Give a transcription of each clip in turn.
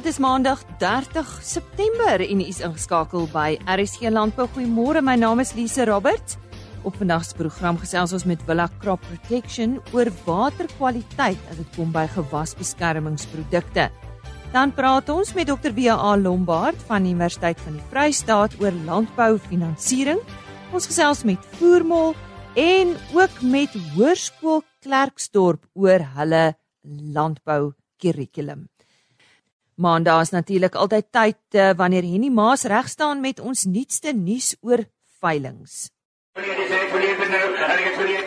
Dit is Maandag 30 September en u is ingeskakel by RSG Landbou. Goeiemôre, my naam is Lise Roberts. Op vandag se program gesels ons met Villa Crop Protection oor waterkwaliteit as dit kom by gewasbeskermingsprodukte. Dan praat ons met Dr. W.A. Lombard van die Universiteit van die Vrystaat oor landboufinansiering. Ons gesels met Voermol en ook met Hoërskool Klerksdorp oor hulle landbou kurrikulum. Maandag is natuurlik altyd tyd uh, wanneer Henny Maas reg staan met ons nuutste nuus oor veilinge.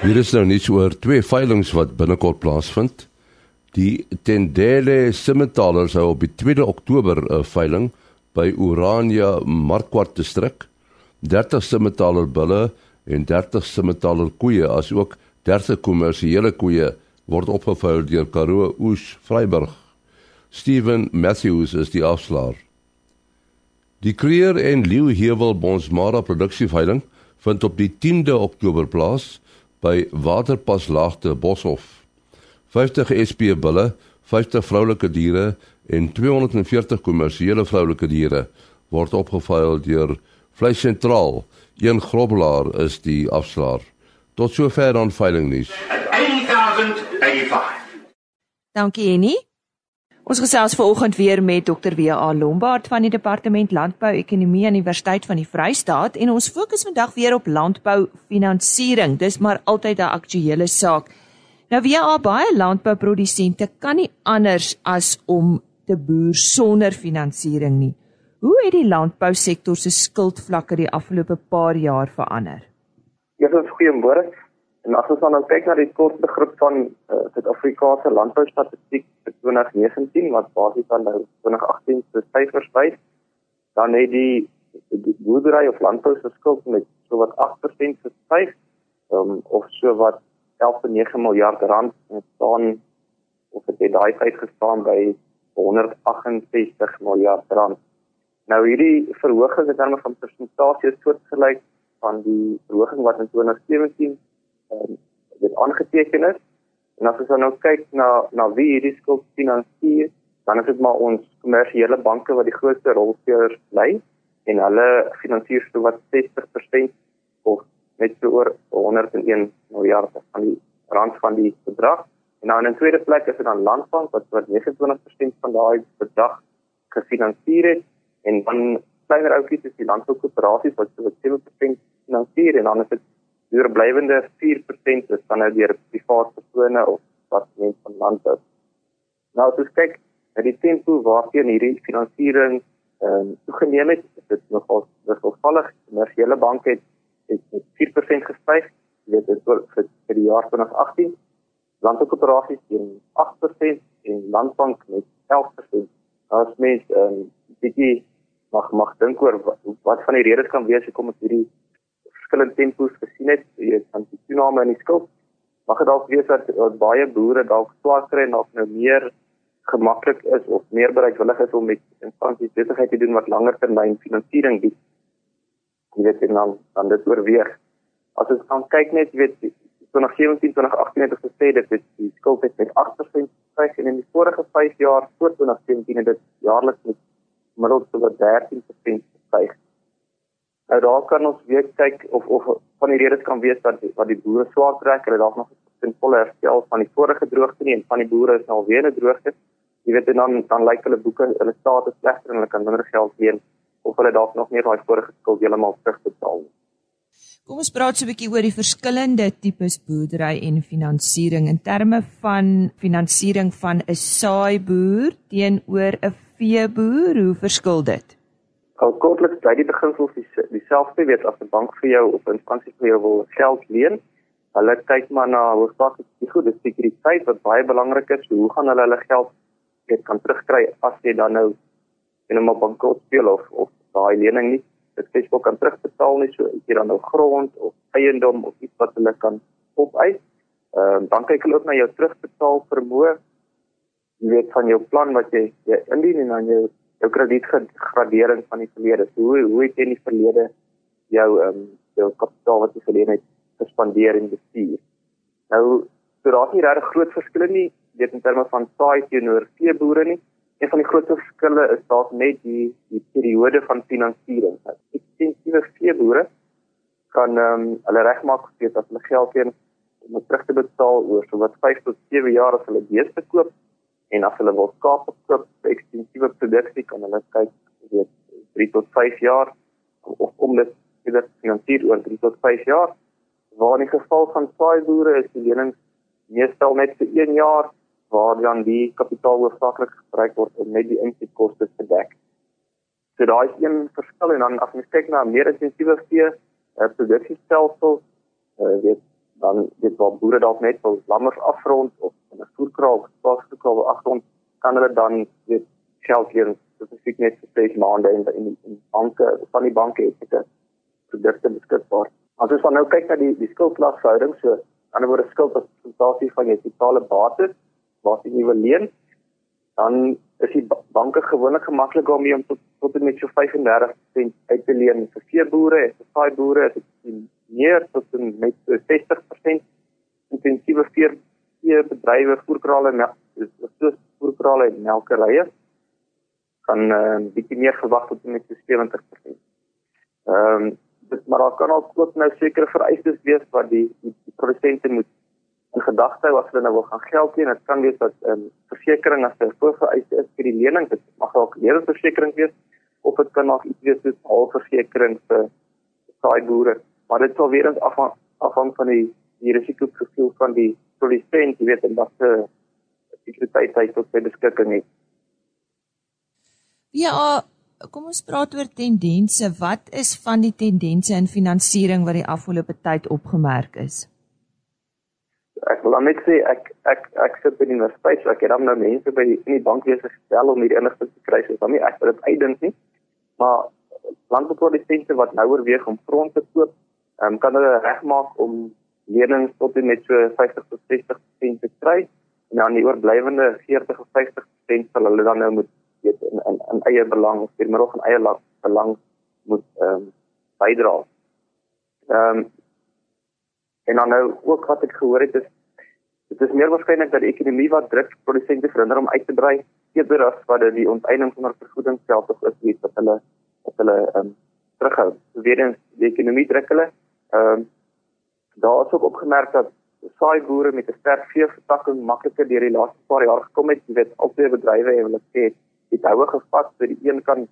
Hier is nou nuus oor twee veilinge wat binnekort plaasvind. Die Tendele Simmentaler sou op die 2 Oktober 'n veiling by Urania Markwart distrik 30 Simmentaler bulle en 30 Simmentaler koeie asook 30 kommersiële koeie word opgevuil deur Karoo Oos Vryburg. Steven Matthews is die afslaer. Die Creer en Leeuhewel Bonsmara produksieveiling vind op die 10de Oktober plaas by Waterpaslaagte Boshoff. 50 SP bulle, 50 vroulike diere en 240 kommersiële vroulike diere word opgevuil deur Vleis Sentraal. Een grobbelaar is die afslaer. Tot sover dan veiling nuus. 80085. Dankie Annie. Ons gesels vanoggend weer met Dr. W.A. Lombard van die Departement Landbou-ekonomie aan die Universiteit van die Vrystaat en ons fokus vandag weer op landboufinansiering. Dis maar altyd 'n aktuële saak. Nou W.A. baie landbouprodusente kan nie anders as om te boer sonder finansiering nie. Hoe het die landbousektor se skuldvlakke die afgelope paar jaar verander? Ja, goeiemôre. En as ons dan nou kyk na die kortste groep van uh, Suid-Afrikaanse landboustatistiek vir 2019 wat basies dan nou 2018 se syfers wys, dan het die, die boerdery of landbou se skuld met so wat 8% gestyg, um, of so wat 11.9 miljard rand en staan of dit daai tyd gestaan by 168 miljard rand. Nou hierdie verhoging in terme van persentasie is soortgelyk van die verhoging wat in 2017 um, dit aangeteken is. En as ons dan nou kyk na na wie hierdie skuld finansier, dan is dit maar ons kommersiële banke wat die grootste rolspelers bly en hulle finansier so wat 60% of net so oor 101 miljard van die rand van die bedrag. En dan in tweede plek is dit dan Landbank wat wat 29% van daai bedrag gefinansier het en dan kleiner ouppies is die landboukoöperasies wat so 7% finansier en dan is dit die oorblywende 4% is dan nou deur private persone of mense van land is. Nou as ons kyk na die tempo waarteen hierdie finansiering ehm um, toegeneem het, is dit nogal wisselvallig. Kommersiële banke het het met 4% gestyg, weet dit vir, vir die jaar 2018. Landboukoöperasies teen 8% en landbank met 11%. As mens ehm um, bietjie mag mag dink oor wat, wat van die redes kan wees hoekom ons hierdie verskillende tempos gesien het, jy weet, van die toename in die skuld. Mag dit dalk wees dat, dat baie boere dalk swaar kry en dalk nou meer gemaklik is of meer bereidwillig is om met instansies besigheid te doen wat langer termyn finansiering bied. Jy weet dan dan dit oorweeg. As ons gaan kyk net, jy weet, 2017 2018 het gesê dit het die skuld het met 8% gestyg en in die vorige 5 jaar voor 2017 het dit jaarliks met middels so 13% gestyg. Nou daar kan ons weer kyk of of van die redes kan wees dat wat die boere swaar trek, hulle dalk nog ten volle herstel van die vorige droogte nie en van die boere is nou weer 'n droogte. Jy weet en dan dan lyk hulle boeke, hulle staat is slegter en hulle kan minder geld leen of hulle dalk nog meer daai vorige skuld heeltemal terugbetaal. Kom ons praat so 'n bietjie oor die verskillende tipes boerdery en finansiering in terme van finansiering van 'n saaiboer teenoor 'n veeboer, hoe verskil dit? Al kortliks bly die beginsels dieselfde weet as 'n bank vir jou of 'n instansie vir jou wil geld leen. Hulle kyk maar na hoofsaaklik die goeie sekuriteit wat baie belangrik is. Hoe gaan hulle hulle geld net kan terugkry as jy dan nou in 'n bankrot speel of of daai lening nie dit kespel kan terugbetaal nie so jy dan nou grond of eiendom of iets wat hulle kan opeis. Ehm uh, dan kyk hulle ook na jou terugbetaal vermoë. Jy weet van jou plan wat jy, jy indien en dan jou jou kredietgradering van die verlede. So, hoe hoe het jy in die verlede jou ehm um, jou kapitaal wat jy verleen het gespandeer en bestuur? Nou, so daar's nie regtig groot verskille nie, weet in terme van saai teenoor veeboere nie. een van die grootste verskille is dalk net die die periode van finansiering. Ekstensiewe veeboere kan ehm um, hulle regmaak weet dat hulle geld om dit terug te betaal oor so wat 5 tot 7 jaar as hulle beeste koop en as hulle wil skaap koop vir ekstensiewe produksie kan hulle kyk weet 3 tot 5 jaar of om dit weer finansier oor 3 tot 5 jaar. Waar in die geval van saai boere is die lenings meestal net vir 1 jaar waar dan die kapitaal hoofsaaklik gebruik word om net die insetkoste te dek. So daai is een verskil en dan as jy kyk na meer intensiewe vee uh, produksiestelsel, uh, weet dan dit waar boere dalk net wil lammers afrond of 'n voerkraal of spaarkraal afrond, kan hulle dan weet geld hier spesifiek net vir 6 maande in in, in banke van die banke het dit produkte beskikbaar. As ons van nou kyk na die die skuldlasverhouding, so aan die ander woorde skuld as persentasie van jou totale bates wat jy wil leen, dan is die banke gewoonlik gemaklik jy om tot tot met so 35% uit te leen vir veeboere en vir saai boere is dit meer tot met so 60% intensiewe vee vee bedrywe voerkrale en soos voerkrale en melkerye kan 'n uh, bietjie meer verwag tot met so 70%. Ehm um, dit maar daar kan ook nou sekere vereistes wees wat die die, die produsente moet in gedagte hou as hulle nou wil gaan geld leen. Dit kan wees dat 'n um, versekerings as 'n voorvereiste is vir die lening. Dit mag ook lewensversekering wees of dit kan nog iets wees soos halfversekering vir saai boere. Maar dit sal weer eens afhang afhang van die die risikoprofiel van die produsent, jy weet, en wat se sekuriteit hy tot sy beskikking het. Ja, kom ons praat oor tendense. Wat is van die tendense in finansiering wat die afgelope tyd opgemerk is? ek wil net sê ek ek ek sit by die universiteit, so ek het dan nou mense by die in die bankwese gestel om hierdie inligting te kry. So dan nie ek dit uitdink nie. Maar landbouprodusente wat nou oorweeg om grond te koop, um, kan hulle regmaak om lenings tot en met so 50 tot 60% te kry en dan die oorblywende 40 of 50% sal hulle dan nou moet weet in in, in eie belang of vir maar ook in eie belang moet ehm um, bydra. Ehm um, En dan nou ook wat ek gehoor het is dit is meer waarskynlik dat die ekonomie wat druk produsente verhinder om uit te brei eerder as wat dit die onteiening van vergoeding self of is wat hulle wat hulle ehm um, terughou. Weer eens die ekonomie druk hulle. Ehm um, daar is ook opgemerk dat saai boere met 'n sterk veevertakking makliker deur die laaste paar jaar gekom het. Jy weet albei bedrywe het hulle sê dit houe gevat vir die een kan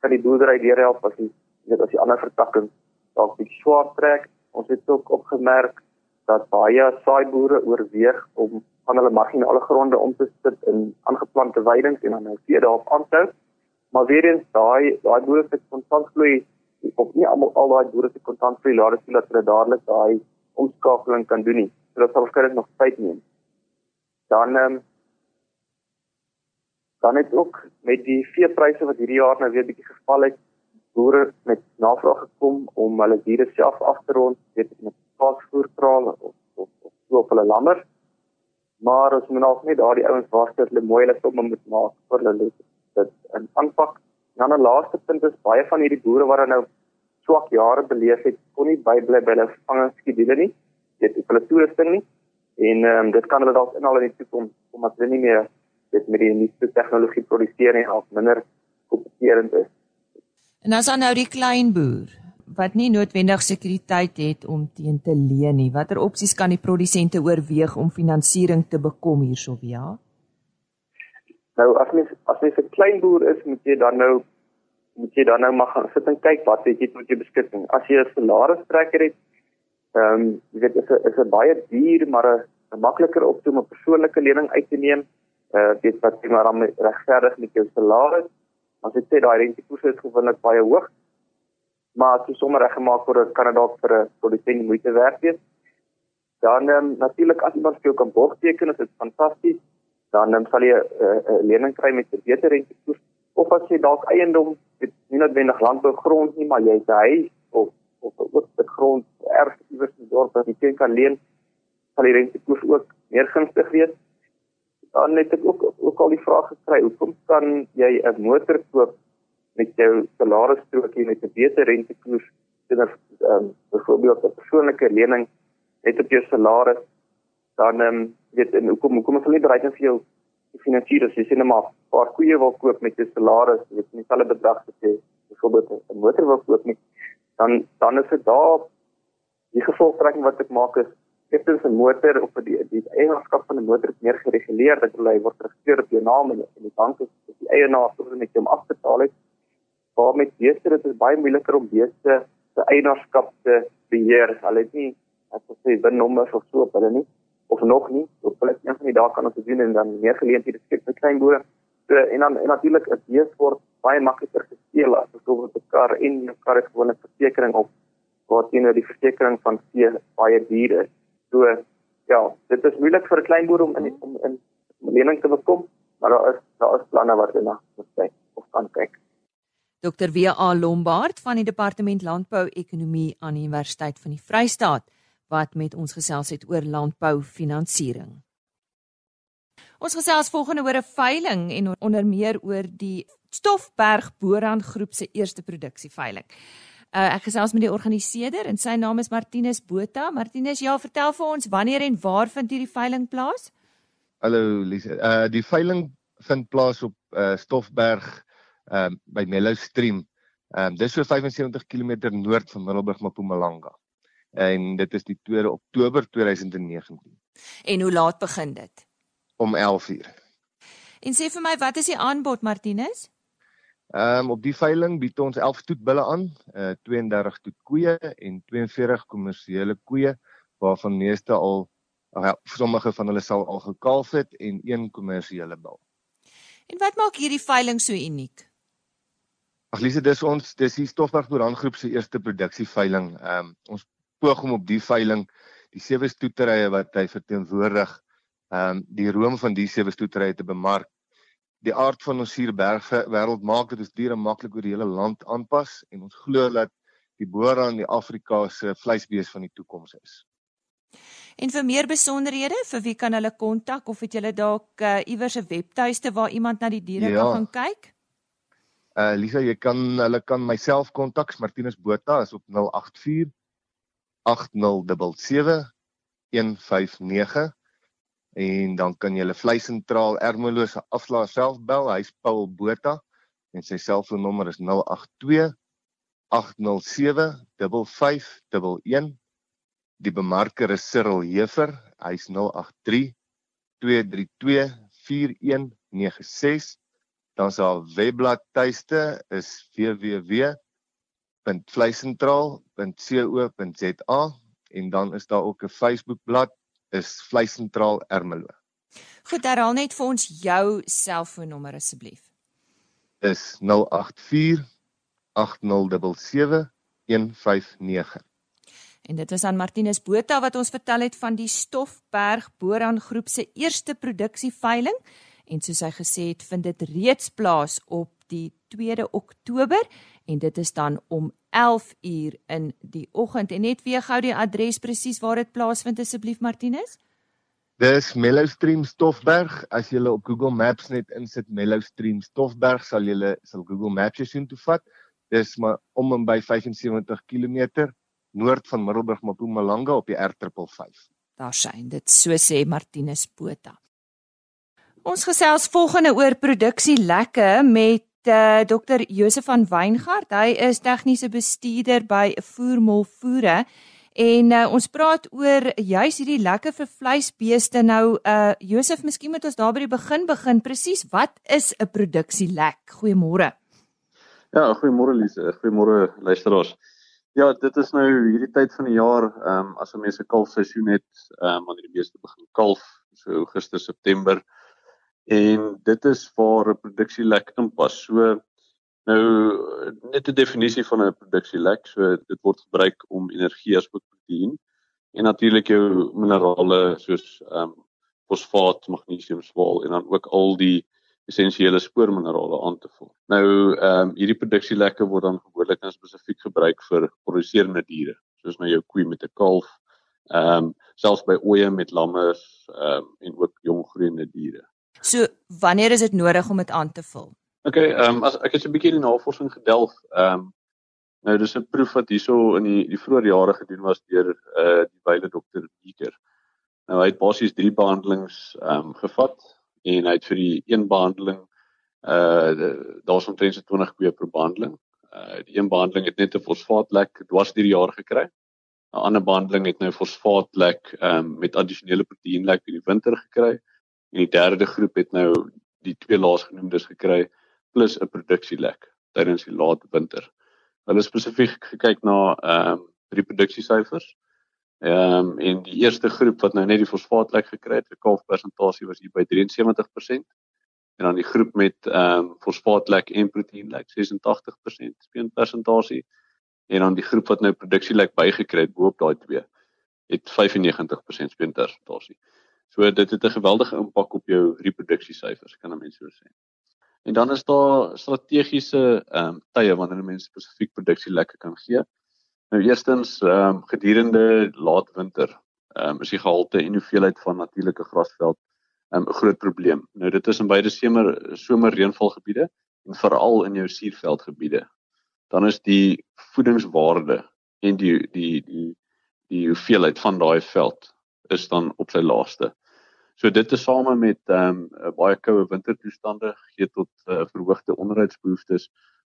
kan die boerdery deurhelp as die weet as die ander vertakking dalk bietjie swaar trek Ons het ook opgemerk dat baie saaiboere oorweeg om van hulle marginale gronde om te sit in aangeplante weidings en dan nou vee daarop aan te hou. Maar weer eens daai daai boere se kontantvloei of nie almal al daai boere se kontantvloei laat dit dat hulle dadelik daai omskakeling kan doen nie. So dit sal waarskynlik nog tyd neem. Dan ehm um, dan het ook met die veepryse wat hierdie jaar nou weer bietjie geval het, boere met navraag gekom om hulle diere self af te rond, weet ek met paasvoerkrale of of of so op hulle lammer. Maar ons moet nog net daardie ouens waarsku dat hulle mooi hulle somme moet maak vir hulle dit in aanpak. Dan 'n laaste punt is baie van hierdie boere wat nou swak jare beleef het, kon nie bybly by hulle vangingskedule nie. Dit is hulle toerusting nie. En ehm um, dit kan hulle dalk inhaal in die toekoms omdat hulle nie meer dit met die nuutste tegnologie produseer en al minder kompeterend is. En dan nou die klein boer wat nie noodwendig sekuriteit het om teen te leen nie, watter opsies kan die produsente oorweeg om finansiering te bekom hierso via? Nou as mens as mens 'n klein boer is, moet jy dan nou moet jy dan nou maar gaan sit en kyk wat het jy tot jou beskikking. As jy 'n salarisstrekker het, ehm um, jy weet is 'n is 'n baie duur maar 'n makliker opsie om 'n persoonlike lening uit te neem. Uh, dit wat jy maar dan regverdig met jou salaris As ek sê daai rentekoerse is gewoonlik baie hoog, maar as jy sommer reggemaak word, kan dit dalk vir 'n produsent moeite werd wees. Dan um, natuurlik as iemand vir jou kan borg teken, is dit fantasties. Dan um, sal jy 'n uh, uh, lening kry met 'n beter rentekoers of as jy dalk eiendom het, nie noodwendig landbougrond nie, maar jy het 'n huis of of 'n oop grond erg iewers in die dorp wat jy kan leen, sal die rentekoers ook meer gunstig wees. Dan het ek ook ook al die vraag gekry, hoekom kan jy 'n motor koop met jou salarisstrokie met 'n beter rentekoers teenoor ehm um, byvoorbeeld 'n persoonlike lening net op jou salaris dan ehm um, weet en hoekom hoekom is hulle nie bereid om vir jou finansier as jy sê net maar 'n paar koeie wil koop met jou salaris, jy weet nie dieselfde bedrag as jy byvoorbeeld 'n motor wil koop nie, dan dan is dit daar die gevolgtrekking wat ek maak is ek het 'n motor op die die eienaarsskap van 'n motor meer gereguleer dat hy word geregistreer op jou naam en in die bank is die eienaar soos net hom afbetaal het. Maar met beeste dit is baie moeiliker om beeste se eienaarskap te beheer. Hulle het nie as ek sê binnommers of so op hulle nie of nog nie. Op plek een van die dae kan ons dit doen en dan meer geleenthede skep vir klein boere. So en dan natuurlik 'n bees word baie makliker gesteel as byvoorbeeld 'n kar en 'n kar het gewone versekerings op waar teenoor die versekerings van vee baie duur is. So ja, dit is moeilik vir 'n klein boer om in om in lening te bekom, maar daar is daar is planne wat hulle moet kyk of kan kyk. Dr. W.A. Lombard van die Departement Landbou Ekonomie aan die Universiteit van die Vrystaat wat met ons gesels het oor landboufinansiering. Ons gesels volgende oor 'n veiling en onder meer oor die Stofberg Boran groep se eerste produksieveiling. Uh, ek gesels met die organiseerder en sy naam is Martinus Botha. Martinus, ja, vertel vir ons wanneer en waar vind hierdie veiling plaas? Hallo Lise. Uh die veiling vind plaas op uh Stofberg uh by Mellow Stream. Um, dis so 75 km noord van Middelburg Mpumalanga en dit is die 2 Oktober 2019. En hoe laat begin dit? Om 11:00. En sê vir my, wat is die aanbod Martinus? Ehm um, op die veiling bied ons 11 toetbulle aan, uh 32 toet koeie en 42 kommersiële koeie waarvan meeste al uh, sommige van hulle sal al gekalf het en een kommersiële bul. En wat maak hierdie veiling so uniek? Ag Lise, dis ons dis die Stofberg Boeran groep se eerste produksieveiling. Ehm um, ons poog om op die veiling die sewe stoeterye wat hy verteenwoordig, ehm um, die room van die sewe stoeterye te bemark. Die aard van ons suurberge wêreld maak dit ons diere maklik oor die hele land aanpas en ons glo dat die boere aan die Afrika se vleisbees van die toekoms is. En vir meer besonderhede, vir wie kan hulle kontak of het julle dalk uh, iewers 'n webtuiste waar iemand na die diere ja. kan gaan kyk? Uh Lisa, jy kan hulle kan myself kontak, Martinus Botha is op 084 8077 159 en dan kan jy hulle vleisentraal Ermelo se afslaer self bel. Hy's Paul Botha en sy selfoonnommer is 082 807 5511. Die bemarker is Cyril Hefer. Hy's 083 232 4196. Dan sy webblad tuiste is www www.vleisentraal.co.za en dan is daar ook 'n Facebookblad is Vleisentraal Ermelo. Goed, herhaal net vir ons jou selfoonnommer asseblief. Is 084 8077 159. En dit is aan Martinus Botha wat ons vertel het van die Stofberg Boran groep se eerste produksieveiling en soos hy gesê het, vind dit reeds plaas op die 2de Oktober en dit is dan om 11 uur in die oggend en net weer gou die adres presies waar dit plaasvind asseblief Martinus. Dis Mellowstream Stoffberg. As jy op Google Maps net insit Mellowstream Stoffberg sal jy sal Google Maps sien toe vat. Dis maar om en by 75 km noord van Middelburg Mpumalanga op die R555. Daar sien dit so sê Martinus Botha. Ons gesels volgende oor produksie lekke met uh, Dr. Josef van Weingart. Hy is tegniese bestuurder by Voermol Voere en uh, ons praat oor juis hierdie lekker vir vleisbeeste. Nou uh Josef, miskien moet ons daar by die begin begin. Presies, wat is 'n produksielek? Goeiemôre. Ja, goeiemôre Lise. Goeiemôre luisteraars. Ja, dit is nou hierdie tyd van die jaar, ehm um, as 'n mens se kalfseisoen het, ehm um, wanneer die beeste begin kalf, so Augustus, September en dit is waar 'n produksielek inpas. So nou net 'n definisie van 'n produksielek, so dit word gebruik om energie as proteïen en natuurlik jou minerale soos ehm um, fosfaat, magnesium, swaal en dan ook al die essensiële spoorminerale aan te voer. Nou ehm um, hierdie produksielekke word dan gewoonlik en spesifiek gebruik vir produserende diere, soos nou jou koei met 'n kalf, ehm um, selfs by ooe met lammers ehm um, en ook jong groeiende diere. So wanneer is dit nodig om dit aan te vul? OK, ehm um, as ek het 'n bietjie die navorsing gedelf, ehm um, nou dis 'n proef wat hierso in die die vroeë jare gedoen was deur uh die wyle dokter Beeker. Nou hy het basies drie behandelings ehm um, gevat en hy het vir die een behandeling uh daar's omtrent so 20 koeie per behandeling. Uh die een behandeling het net 'n fosfaatlek dwars deur die jaar gekry. 'n Ander behandeling het nou fosfaatlek um met addisionele proteïenlek in die winter gekry. En die derde groep het nou die twee laasgenoemdes gekry plus 'n produksielek tydens die laat winter. Hulle spesifiek gekyk na ehm um, reproduksiesyfers. Ehm um, en die eerste groep wat nou net die fosfaatlek gekry het, die kalfpersentasie was hier by 73% en dan die groep met ehm um, fosfaatlek en proteïenlek 86% speenpersentasie en dan die groep wat nou produksielek bygekry het bo op daai twee het 95% speenpersentasie. So dit het 'n geweldige impak op jou reproduksiesyfers, kan 'n mens so sê. En dan is daar strategiese ehm um, tye wanneer 'n mens spesifiek produksie lekker kan gee. Nou eerstens ehm um, gedurende laat winter ehm um, is die gehalte en hoeveelheid van natuurlike grasveld ehm, 'n um, groot probleem. Nou dit is in beide somer somer reënvalgebiede en veral in jou suurveldgebiede. Dan is die voedingswaarde en die die die die hoeveelheid van daai veld is dan op sy laaste. So dit is same met ehm um, baie koue wintertoestande gee tot uh, verhoogde onderhoudsbehoeftes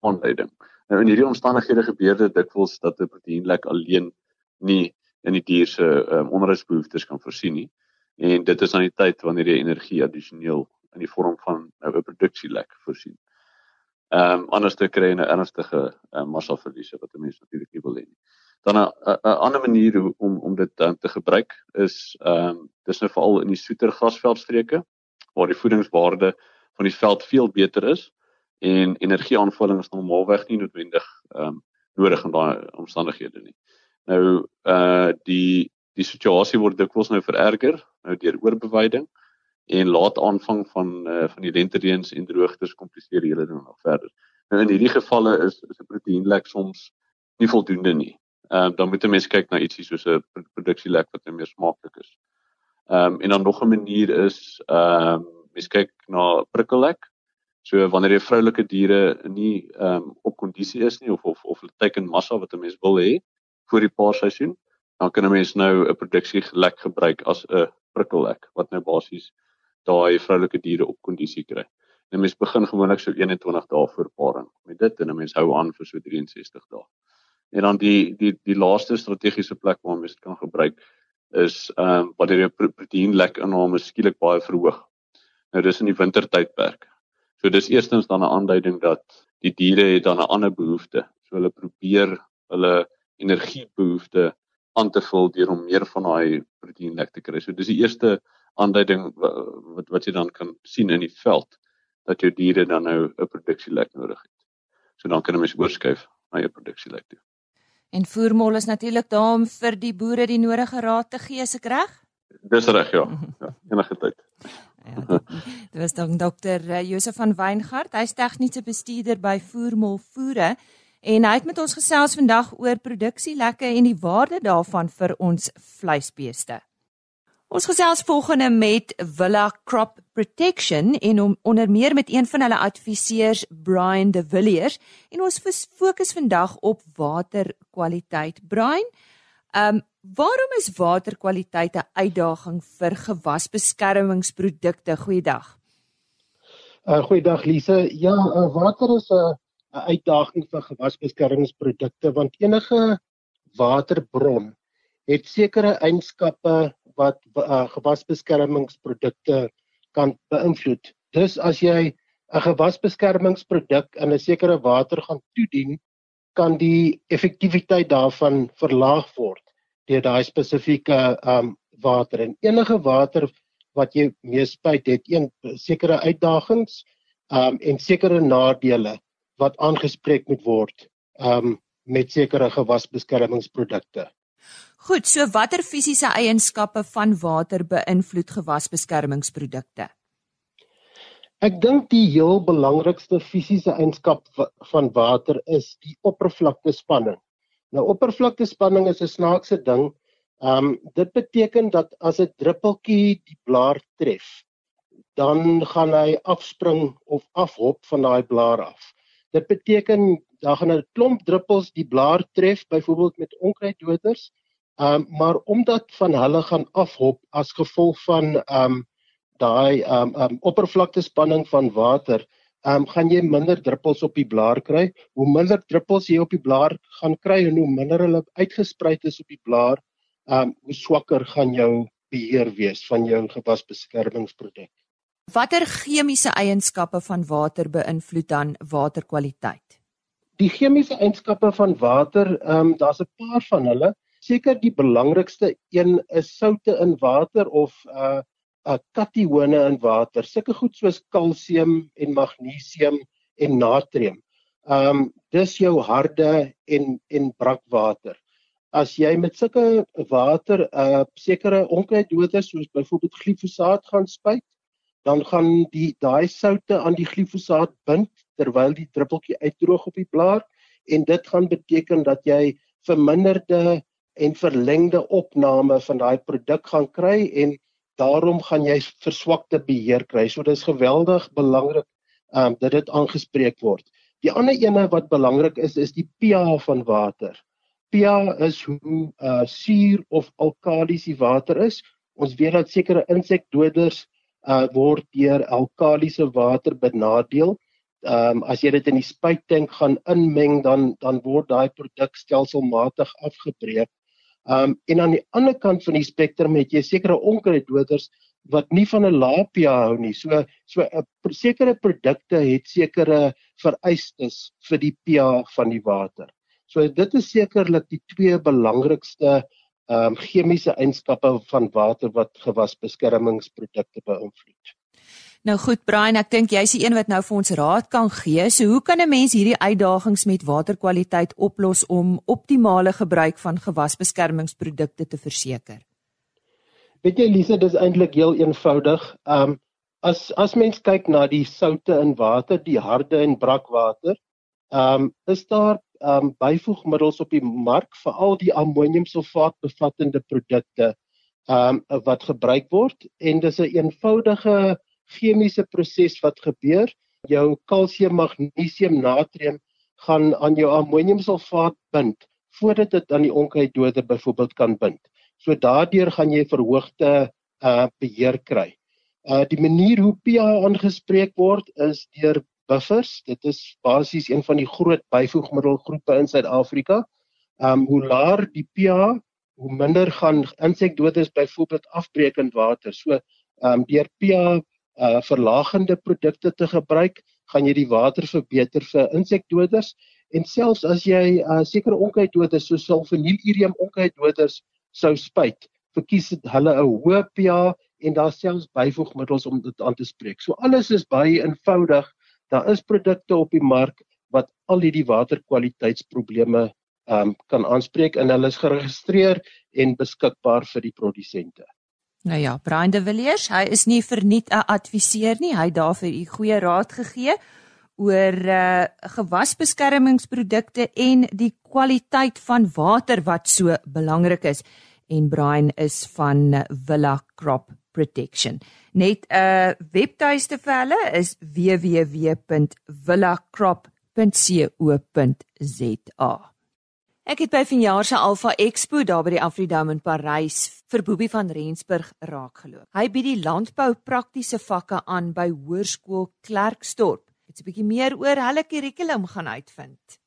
aanleiding. Nou in hierdie omstandighede gebeur dit dikwels dat 'n proteïenlek alleen nie in die dier se um, onderhoudsbehoeftes kan voorsien nie. En dit is aan die tyd wanneer jy energie addisioneel in die vorm van 'n produksielek voorsien. Ehm um, anders te kry 'n ernstige um, massaverliese wat 'n mens natuurlik nie wil hê nie dan 'n ander manier om om dit um, te gebruik is ehm um, dis nou veral in die soeter grasveldstreke waar die voedingswaarde van die veld veel beter is en energieaanvulling is normaalweg nie noodwendig ehm um, nodig in daai omstandighede nie. Nou uh die die situasie word dikwels nou vererger nou deur oorbeweiding en laat aanvang van uh, van die lentereëns en droogtes kompliseer hele ding nog verder. Nou in hierdie gevalle is is 'n proteïenlek soms nie voldoende nie ehm uh, dan moet 'n mens kyk na ietsie soos 'n produksielek wat meer smaaklik is. Ehm um, en dan nog 'n manier is ehm um, mens kyk na prikkellek. So wanneer jy vroulike diere nie ehm um, op kondisie is nie of of of hulle teiken massa wat 'n mens wil hê vir die paarseisoen, dan kan 'n mens nou 'n produksielek gebruik as 'n prikkellek wat nou basies daai vroulike diere op kondisie kry. En mens begin gewoonlik so 21 dae voor paring met dit en 'n mens hou aan vir so 63 dae. En dan die die die laaste strategiese plek waar mens dit kan gebruik is ehm um, wanneer jy proteïenlek inname skielik baie verhoog. Nou dis in die wintertydperk. So dis eerstens dan 'n aanduiding dat die diere het dan 'n ander behoefte. So hulle probeer hulle energiebehoefte aan te vul deur om meer van daai proteïenlek te kry. So dis die eerste aanduiding wat wat jy dan kan sien in die veld dat jou diere dan nou 'n produksielek nodig het. So dan kan jy mens oorskuif na jou produksielek toe. En voermol is natuurlik daar om vir die boere die nodige raad te gee, is ek reg? Dis reg, ja. Ja, enige tyd. Ja, dit was dan dokter eh, Josef van Weingart, hy's tegniese bestuurder by Voermol Voere en hy het met ons gesels vandag oor produksielekke en die waarde daarvan vir ons vleisbeeste. Ons gesels volgende met Villa Crop Protection en om onder meer met een van hulle adviseurs Brian De Villiers en ons fokus vandag op waterkwaliteit. Brian, ehm um, waarom is waterkwaliteit 'n uitdaging vir gewasbeskermingsprodukte? Goeiedag. Uh goeiedag Lise. Ja, uh, water is 'n 'n uitdaging vir gewasbeskermingsprodukte want enige waterbron het sekere eienskappe wat uh, gewasbeskermingsprodukte kan beïnvloed. Dus as jy 'n gewasbeskermingsproduk in 'n sekere water gaan toedien, kan die effektiwiteit daarvan verlaag word deur daai spesifieke um water en enige water wat jy mee spuit het een sekere uitdagings um en sekere nadele wat aangespreek moet word um met sekere gewasbeskermingsprodukte. Goed, so watter fisiese eienskappe van water beïnvloed gewasbeskermingsprodukte? Ek dink die heel belangrikste fisiese eienskap van water is die oppervlaktespanning. Nou oppervlaktespanning is 'n snaakse ding. Um dit beteken dat as 'n druppeltjie die blaar tref, dan gaan hy afspring of afhop van daai blaar af. Dit beteken dan gaan 'n klomp druppels die blaar tref, byvoorbeeld met onkruiddoders, Ehm um, maar omdat van hulle gaan afhop as gevolg van ehm um, daai um um oppervlaktespanning van water, um gaan jy minder druppels op die blaar kry. Hoe minder druppels jy op die blaar gaan kry en hoe minder hulle uitgesprei is op die blaar, um hoe swakker gaan jou beheer wees van jou gewasbeskermingsproduk. Watter chemiese eienskappe van water beïnvloed dan waterkwaliteit? Die chemiese eienskappe van water, ehm um, daar's 'n paar van hulle. Seker die belangrikste een is soutte in water of uh uh katione in water, sulke goed soos kalsium en magnesium en natrium. Um dis jou harde en en brakwater. As jy met sulke water uh sekere onkruiddoders soos byvoorbeeld glifosaat gaan spuit, dan gaan die daai soutte aan die glifosaat bind terwyl die druppeltjie uitdroog op die blaar en dit gaan beteken dat jy verminderde en verlengde opname van daai produk gaan kry en daarom gaan jy verswakte beheer kry. So dis geweldig belangrik um dat dit aangespreek word. Die ander ene wat belangrik is is die pH van water. pH is hoe uh suur of alkalis die water is. Ons weet dat sekere insekdoders uh word deur alkalisiese water benadeel. Um as jy dit in die spuittank gaan inmeng dan dan word daai produk stelselmatig afgebreek Um en aan die ander kant van die spektrum het jy sekere onkruiddoders wat nie van 'n lae pH hou nie. So so 'n uh, sekere produkte het sekere vereistes vir die pH van die water. So dit is sekerlik die twee belangrikste um chemiese eienskappe van water wat gewasbeskermingsprodukte beïnvloed. Nou goed Brian, ek dink jy's die een wat nou vir ons raad kan gee. So hoe kan 'n mens hierdie uitdagings met waterkwaliteit oplos om optimale gebruik van gewasbeskermingsprodukte te verseker? Weet jy Lise, dis eintlik heel eenvoudig. Um as as mens kyk na die soutte in water, die harde en brakwater, um is daar um byvoegmiddels op die mark vir al die ammoniumsulfaat bevattende produkte um wat gebruik word en dis 'n eenvoudige chemiese proses wat gebeur. Jou kalsium, magnesium, natrium gaan aan jou ammoniumsulfaat bind voordat dit aan die onkruiddoder byvoorbeeld kan bind. So daardeur gaan jy verhoogde uh beheer kry. Uh die manier hoe pH aangespreek word is deur buffers. Dit is basies een van die groot byvoegmiddelgroepe in Suid-Afrika. Um hoe laer die pH, hoe minder gaan insekdoders byvoorbeeld afbreek in water. So um deur pH uh verlagende produkte te gebruik, gaan jy die water verbeter vir insekdoders en selfs as jy uh sekere onkruiddoders soos sulfonylureum onkruiddoders sou spuit, verkies dit hulle 'n hoë pH en daar selfs byvoegmiddels om dit aan te spreek. So alles is baie eenvoudig. Daar is produkte op die mark wat al hierdie waterkwaliteitsprobleme um kan aanspreek en hulle is geregistreer en beskikbaar vir die produsente. Nou ja, Brian de Villiers, hy is nie verniet 'n adviseur nie. Hy het daarvoor u goeie raad gegee oor uh gewasbeskermingsprodukte en die kwaliteit van water wat so belangrik is. En Brian is van Villa Crop Protection. Net 'n uh, webtuiste vir hulle is www.villacrop.co.za. Ek het by vanjaar se Alpha Expo daar by die Afridome in Parys vir Boobie van Rensburg raakgeloop. Hy bied die landbou praktiese vakke aan by Hoërskool Klerksdorp. Dit is 'n bietjie meer oor hulle kurrikulum gaan uitvind.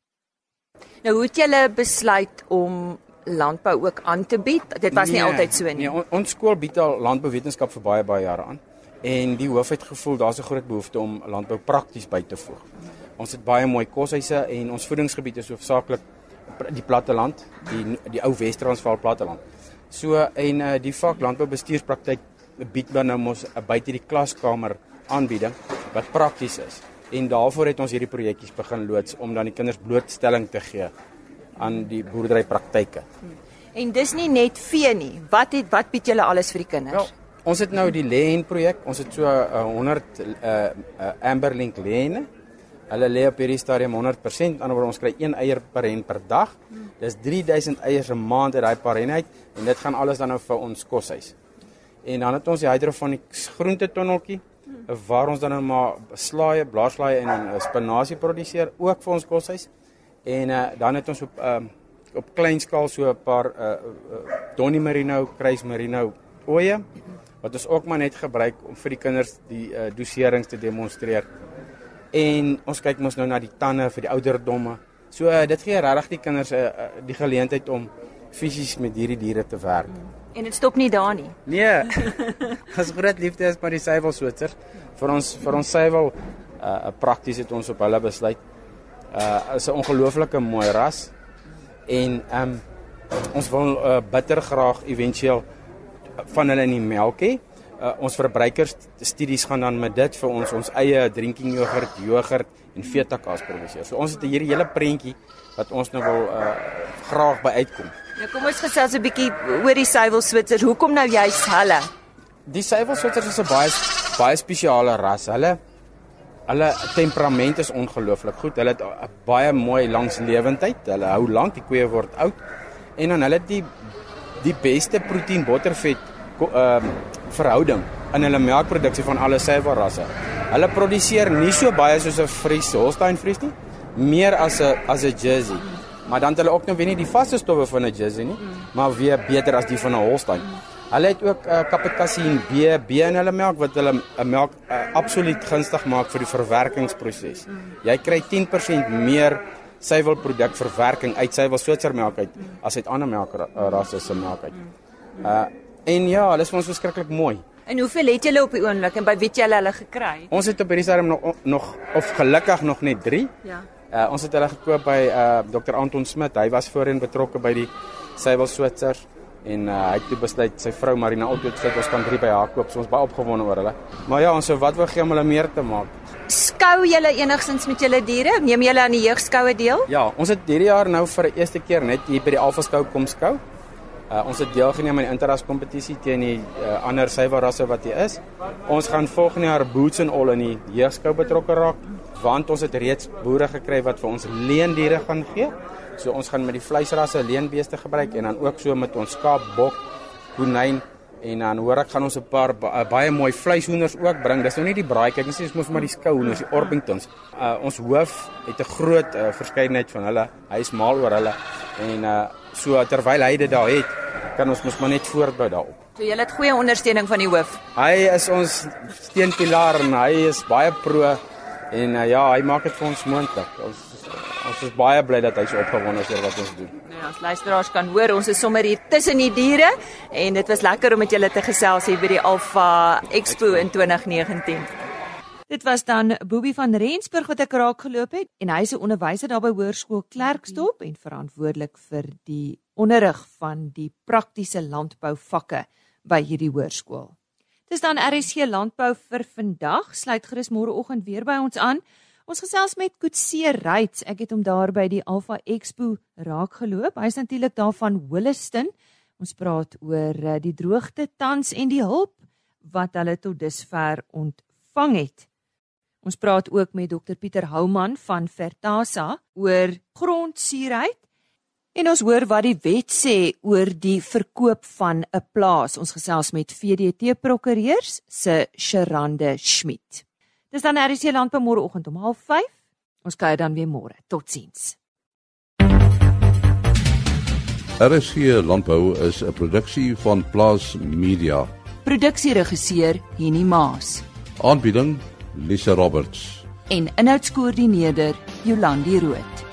Nou hoe het julle besluit om landbou ook aan te bied? Dit was nee, nie altyd so nie. Nee, on, ons skool bied al landbouwetenskap vir baie baie jare aan en die hoof het gevoel daar's 'n groot behoefte om landbou prakties by te voeg. Ons het baie mooi koshuise en ons voedingsgebied is hoofsaaklik die platteland, die die ou Wes-Transvaal platteland. So en uh, die vak landboubestuurspraktyk bied dan nou mos 'n uh, buite die klaskamer aanbieding wat prakties is. En daarvoor het ons hierdie projekkies begin loods om dan die kinders blootstelling te gee aan die boerderypraktyke. En dis nie net vee nie. Wat het wat bied julle alles vir die kinders? Wel, ons het nou die leen projek. Ons het so uh, 100 uh, uh, Amberlink lene Hulle lê op hierdie stadium 100%, anderswoorde ons kry 1 eier per hen per dag. Dis 3000 eiers 'n maand uit daai paar hen uit en dit gaan alles dan nou vir ons koshuis. En dan het ons die hydroponics groentetonneltjie waar ons dan nou maar slaaie, blaarslaaie en spinasie produseer ook vir ons koshuis. En uh, dan het ons op um, op klein skaal so 'n paar uh, uh, Donnie Merino, Kruis Merino oeye wat ons ook maar net gebruik om vir die kinders die uh, doserings te demonstreer. En ons kyk mos nou na die tande vir die ouderdomme. So uh, dit gee regtig die kinders uh, die geleentheid om fisies met hierdie diere te werk. En dit stop nie daar nie. Nee. As groot liefde is maar die suiwel Switsers vir ons vir ons suiwel 'n uh, prakties het ons op hulle besluit. Uh is 'n ongelooflike mooi ras en um, ons wil uh, bitter graag éventueel van hulle in die melk hê. Uh, ons verbruikers studies gaan dan met dit vir ons ons eie drinking yoghurt, yoghurt en fetakas produseer. So ons het hierdie hele prentjie wat ons nou wil uh, graag by uitkom. Nou kom ons gesels 'n bietjie oor die suiwel Switsers. Hoekom nou juist hulle? Die suiwel Switsers is 'n baie baie spesiale ras. Hulle hulle temperament is ongelooflik goed. Hulle het baie mooi langslewendheid. Hulle hou lank, die koeie word oud. En dan hulle die die beste proteïen bottervet ehm uh, verhouding in hulle melkproduksie van alle suiwel rasse. Hulle produseer nie so baie soos 'n Fries Holstein Fries nie, meer as 'n as 'n Jersey. Maar dan het hulle ook nou weer nie die vaste stowwe van 'n Jersey nie, maar weer beter as die van 'n Holstein. Hulle het ook uh, kapitkasin B, B in hulle melk wat hulle 'n uh, melk uh, absoluut gunstig maak vir die verwerkingsproses. Jy kry 10% meer suiwelproduk verwerking uit suiwel Switsermelk uit as uit ander melkrasse se melk uit. Uh en ja, hulle is vir ons verskriklik mooi. En hoeveel het julle op die oomblik en by wie het julle hulle gekry? Ons het op hierdie stadium nog nog of gelukkig nog net 3. Ja. Uh ons het hulle gekoop by uh Dr Anton Smit. Hy was voorheen betrokke by die suiwel Switsers en uh, hy het toe besluit sy vrou Marina Otto het ons kan drie by haar koop. So ons baie opgewonde oor hulle. Maar ja, ons sou wat wou gee om hulle meer te maak. Skou julle enigstens met julle diere? Neem julle aan die jeugskoue deel? Ja, ons het hierdie jaar nou vir die eerste keer net hier by die Alpha Skou kom skou. Uh, ons het deelgeneem aan die interras kompetisie teen die uh, ander suiwerrasse wat hier is. Ons gaan volgende jaar boots en al in die jeugskou betrokke raak want ons het reeds boere gekry wat vir ons leendiere gaan gee. So ons gaan met die vleisrasse leenbeeste gebruik en dan ook so met ons skaap, bok, konyn en dan hoor ek gaan ons 'n paar ba baie mooi vleishoenders ook bring. Dis nou nie die braai kyk nie, dis mos maar die skouhoenders, die Orpingtons. Uh, ons hoof het 'n groot uh, verskeidenheid van hulle. Hy is mal oor hulle en uh, so terwyl hy dit daar het, kan ons mos maar net voortbou daarop. So julle het goeie ondersteuning van die hoof. Hy is ons steunpilaar en hy is baie pro en uh, ja, hy maak dit vir ons moontlik. Ons ons is baie bly dat hy so opgewonde is oor wat ons doen. Nou ons luisteraars kan hoor ons is sommer hier tussen die diere en dit was lekker om met julle te gesels hier by die Alpha Expo in 2019. Dit was dan Boobie van Rensburg wat ek raak geloop het en hy's 'n onderwyser daar by Hoërskool Klerksdorp en verantwoordelik vir die onderrig van die praktiese landbouvakke by hierdie hoërskool. Dis dan RSC Landbou vir vandag. Sluit gerus môreoggend weer by ons aan. Ons gesels met Koetsie Ryds. Ek het hom daar by die Alpha Expo raak geloop. Hy's natuurlik daar van Holliston. Ons praat oor eh, die droogte tans en die hulp wat hulle tot dusver ontvang het. Ons praat ook met Dr Pieter Houman van Vertasa oor grondsuurheid en ons hoor wat die wet sê oor die verkoop van 'n plaas. Ons gesels met VDT prokureurs se Sherande Schmidt. Dis dan RC Landbou môreoggend om 05:30. Ons kuier dan weer môre. Totsiens. RC Landbou is 'n produksie van Plaas Media. Produksieregisseur Henny Maas Aanbieding Lisa Roberts. en inhoudskoördineerder Jolandi Root.